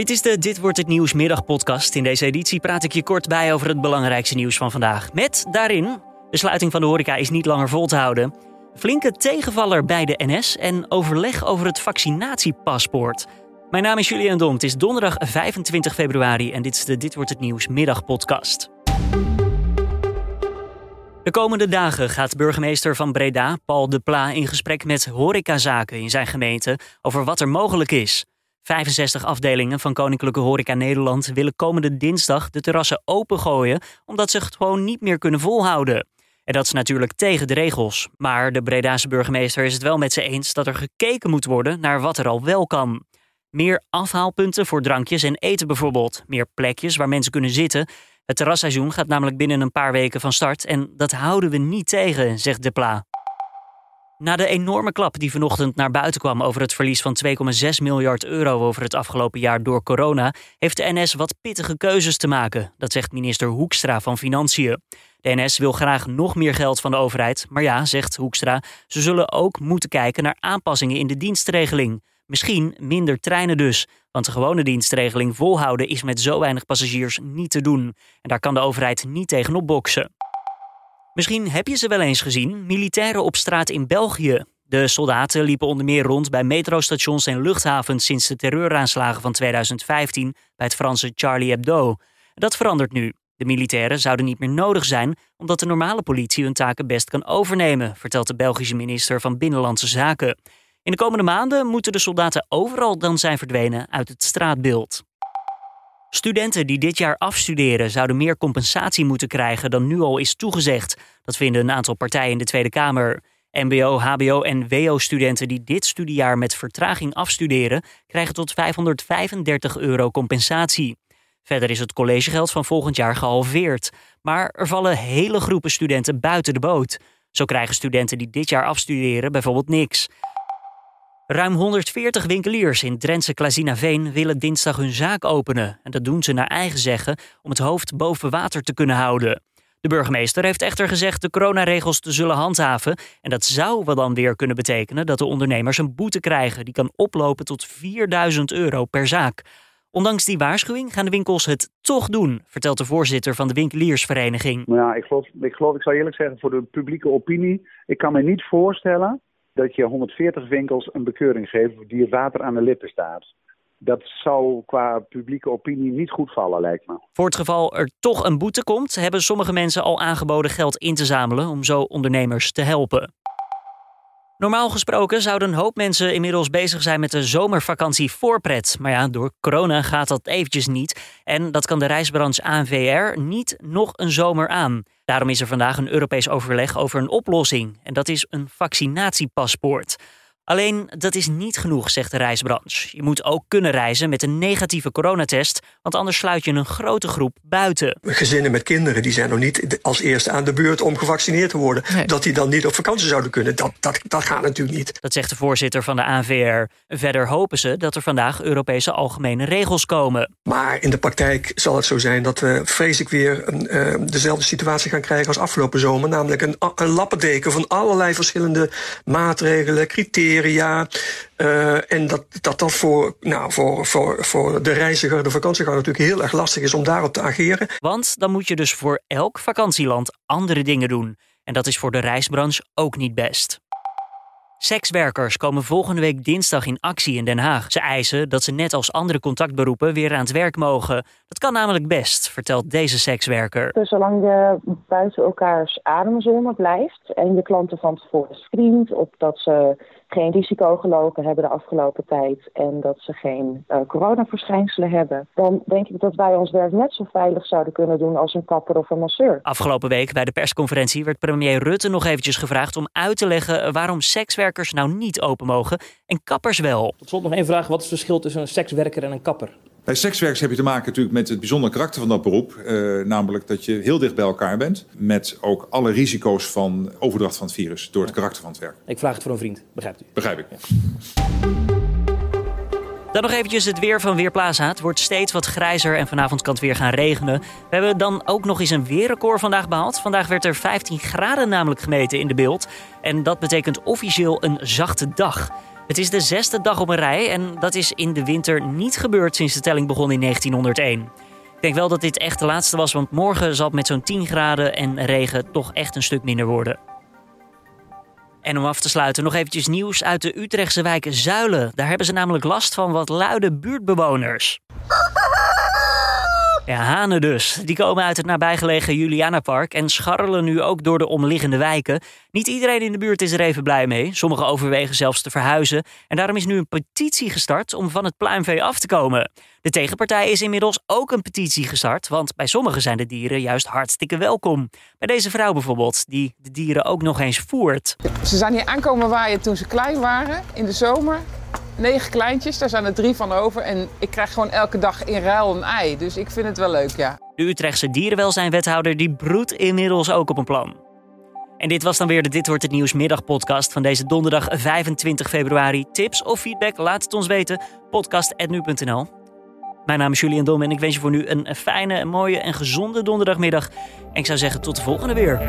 Dit is de Dit wordt het nieuws middagpodcast. In deze editie praat ik je kort bij over het belangrijkste nieuws van vandaag. Met daarin de sluiting van de horeca is niet langer vol te houden. Flinke tegenvaller bij de NS en overleg over het vaccinatiepaspoort. Mijn naam is Julian Dom. Het is donderdag 25 februari en dit is de Dit wordt het nieuws middagpodcast. De komende dagen gaat burgemeester van Breda, Paul de Pla, in gesprek met horecazaken in zijn gemeente over wat er mogelijk is. 65 afdelingen van Koninklijke Horeca Nederland willen komende dinsdag de terrassen opengooien omdat ze het gewoon niet meer kunnen volhouden. En dat is natuurlijk tegen de regels. Maar de Bredaanse burgemeester is het wel met ze eens dat er gekeken moet worden naar wat er al wel kan. Meer afhaalpunten voor drankjes en eten bijvoorbeeld. Meer plekjes waar mensen kunnen zitten. Het terrasseizoen gaat namelijk binnen een paar weken van start en dat houden we niet tegen, zegt De Pla. Na de enorme klap die vanochtend naar buiten kwam over het verlies van 2,6 miljard euro over het afgelopen jaar door corona, heeft de NS wat pittige keuzes te maken. Dat zegt minister Hoekstra van Financiën. De NS wil graag nog meer geld van de overheid, maar ja, zegt Hoekstra, ze zullen ook moeten kijken naar aanpassingen in de dienstregeling. Misschien minder treinen dus, want de gewone dienstregeling volhouden is met zo weinig passagiers niet te doen. En daar kan de overheid niet tegenop boksen. Misschien heb je ze wel eens gezien, militairen op straat in België. De soldaten liepen onder meer rond bij metrostations en luchthavens sinds de terreuraanslagen van 2015 bij het Franse Charlie Hebdo. Dat verandert nu. De militairen zouden niet meer nodig zijn, omdat de normale politie hun taken best kan overnemen, vertelt de Belgische minister van Binnenlandse Zaken. In de komende maanden moeten de soldaten overal dan zijn verdwenen uit het straatbeeld. Studenten die dit jaar afstuderen zouden meer compensatie moeten krijgen dan nu al is toegezegd. Dat vinden een aantal partijen in de Tweede Kamer. MBO, HBO en WO-studenten die dit studiejaar met vertraging afstuderen, krijgen tot 535 euro compensatie. Verder is het collegegeld van volgend jaar gehalveerd. Maar er vallen hele groepen studenten buiten de boot. Zo krijgen studenten die dit jaar afstuderen bijvoorbeeld niks. Ruim 140 winkeliers in Drentse Klazinaveen willen dinsdag hun zaak openen. En dat doen ze naar eigen zeggen om het hoofd boven water te kunnen houden. De burgemeester heeft echter gezegd de coronaregels te zullen handhaven. En dat zou wel dan weer kunnen betekenen dat de ondernemers een boete krijgen. Die kan oplopen tot 4000 euro per zaak. Ondanks die waarschuwing gaan de winkels het toch doen, vertelt de voorzitter van de winkeliersvereniging. Nou ik geloof, ik geloof, ik zou eerlijk zeggen, voor de publieke opinie. Ik kan me niet voorstellen dat je 140 winkels een bekeuring geeft die het water aan de lippen staat. Dat zou qua publieke opinie niet goed vallen, lijkt me. Voor het geval er toch een boete komt, hebben sommige mensen al aangeboden geld in te zamelen om zo ondernemers te helpen. Normaal gesproken zouden een hoop mensen inmiddels bezig zijn met de zomervakantie voorpret. Maar ja, door corona gaat dat eventjes niet. En dat kan de reisbranche ANVR niet nog een zomer aan. Daarom is er vandaag een Europees overleg over een oplossing. En dat is een vaccinatiepaspoort. Alleen dat is niet genoeg, zegt de reisbranche. Je moet ook kunnen reizen met een negatieve coronatest, want anders sluit je een grote groep buiten. Gezinnen met kinderen die zijn nog niet als eerste aan de beurt om gevaccineerd te worden. Dat die dan niet op vakantie zouden kunnen, dat, dat, dat gaat natuurlijk niet. Dat zegt de voorzitter van de ANVR. Verder hopen ze dat er vandaag Europese algemene regels komen. Maar in de praktijk zal het zo zijn dat we vrees ik weer een, uh, dezelfde situatie gaan krijgen als afgelopen zomer. Namelijk een, een lappendeken van allerlei verschillende maatregelen, criteria Uh, en dat dat, dat voor, nou, voor, voor, voor de reiziger, de vakantieganger natuurlijk heel erg lastig is om daarop te ageren. Want dan moet je dus voor elk vakantieland andere dingen doen. En dat is voor de reisbranche ook niet best. Sekswerkers komen volgende week dinsdag in actie in Den Haag. Ze eisen dat ze net als andere contactberoepen weer aan het werk mogen. Dat kan namelijk best, vertelt deze sekswerker. Dus zolang je buiten elkaars ademzone blijft en je klanten van tevoren screent op dat ze geen risico gelopen hebben de afgelopen tijd en dat ze geen uh, coronaverschijnselen hebben, dan denk ik dat wij ons werk net zo veilig zouden kunnen doen als een kapper of een masseur. Afgelopen week bij de persconferentie werd premier Rutte nog eventjes gevraagd om uit te leggen waarom sekswerkers nou niet open mogen en kappers wel. Tot slot nog één vraag: wat is het verschil tussen een sekswerker en een kapper? Bij sekswerkers heb je te maken natuurlijk met het bijzondere karakter van dat beroep. Uh, namelijk dat je heel dicht bij elkaar bent. Met ook alle risico's van overdracht van het virus door het karakter van het werk. Ik vraag het voor een vriend, begrijpt u? Begrijp ik. Dan nog eventjes het weer van Weerplaza. Het wordt steeds wat grijzer en vanavond kan het weer gaan regenen. We hebben dan ook nog eens een weerrecord vandaag behaald. Vandaag werd er 15 graden namelijk gemeten in de beeld. En dat betekent officieel een zachte dag. Het is de zesde dag op een rij en dat is in de winter niet gebeurd sinds de telling begon in 1901. Ik denk wel dat dit echt de laatste was, want morgen zal het met zo'n 10 graden en regen toch echt een stuk minder worden. En om af te sluiten nog eventjes nieuws uit de Utrechtse wijk Zuilen. Daar hebben ze namelijk last van wat luide buurtbewoners. Ja, hanen dus. Die komen uit het nabijgelegen Julianapark en scharrelen nu ook door de omliggende wijken. Niet iedereen in de buurt is er even blij mee. Sommigen overwegen zelfs te verhuizen. En daarom is nu een petitie gestart om van het pluimvee af te komen. De tegenpartij is inmiddels ook een petitie gestart, want bij sommigen zijn de dieren juist hartstikke welkom. Bij deze vrouw bijvoorbeeld, die de dieren ook nog eens voert. Ze zijn hier aankomen waaien toen ze klein waren, in de zomer. Negen kleintjes, daar zijn er drie van over. En ik krijg gewoon elke dag in ruil een ei. Dus ik vind het wel leuk, ja. De Utrechtse dierenwelzijnwethouder die broedt inmiddels ook op een plan. En dit was dan weer de Dit Wordt Het Nieuws middagpodcast van deze donderdag 25 februari. Tips of feedback, laat het ons weten. podcast.nu.nl Mijn naam is Julian Dom en ik wens je voor nu een fijne, mooie en gezonde donderdagmiddag. En ik zou zeggen tot de volgende weer.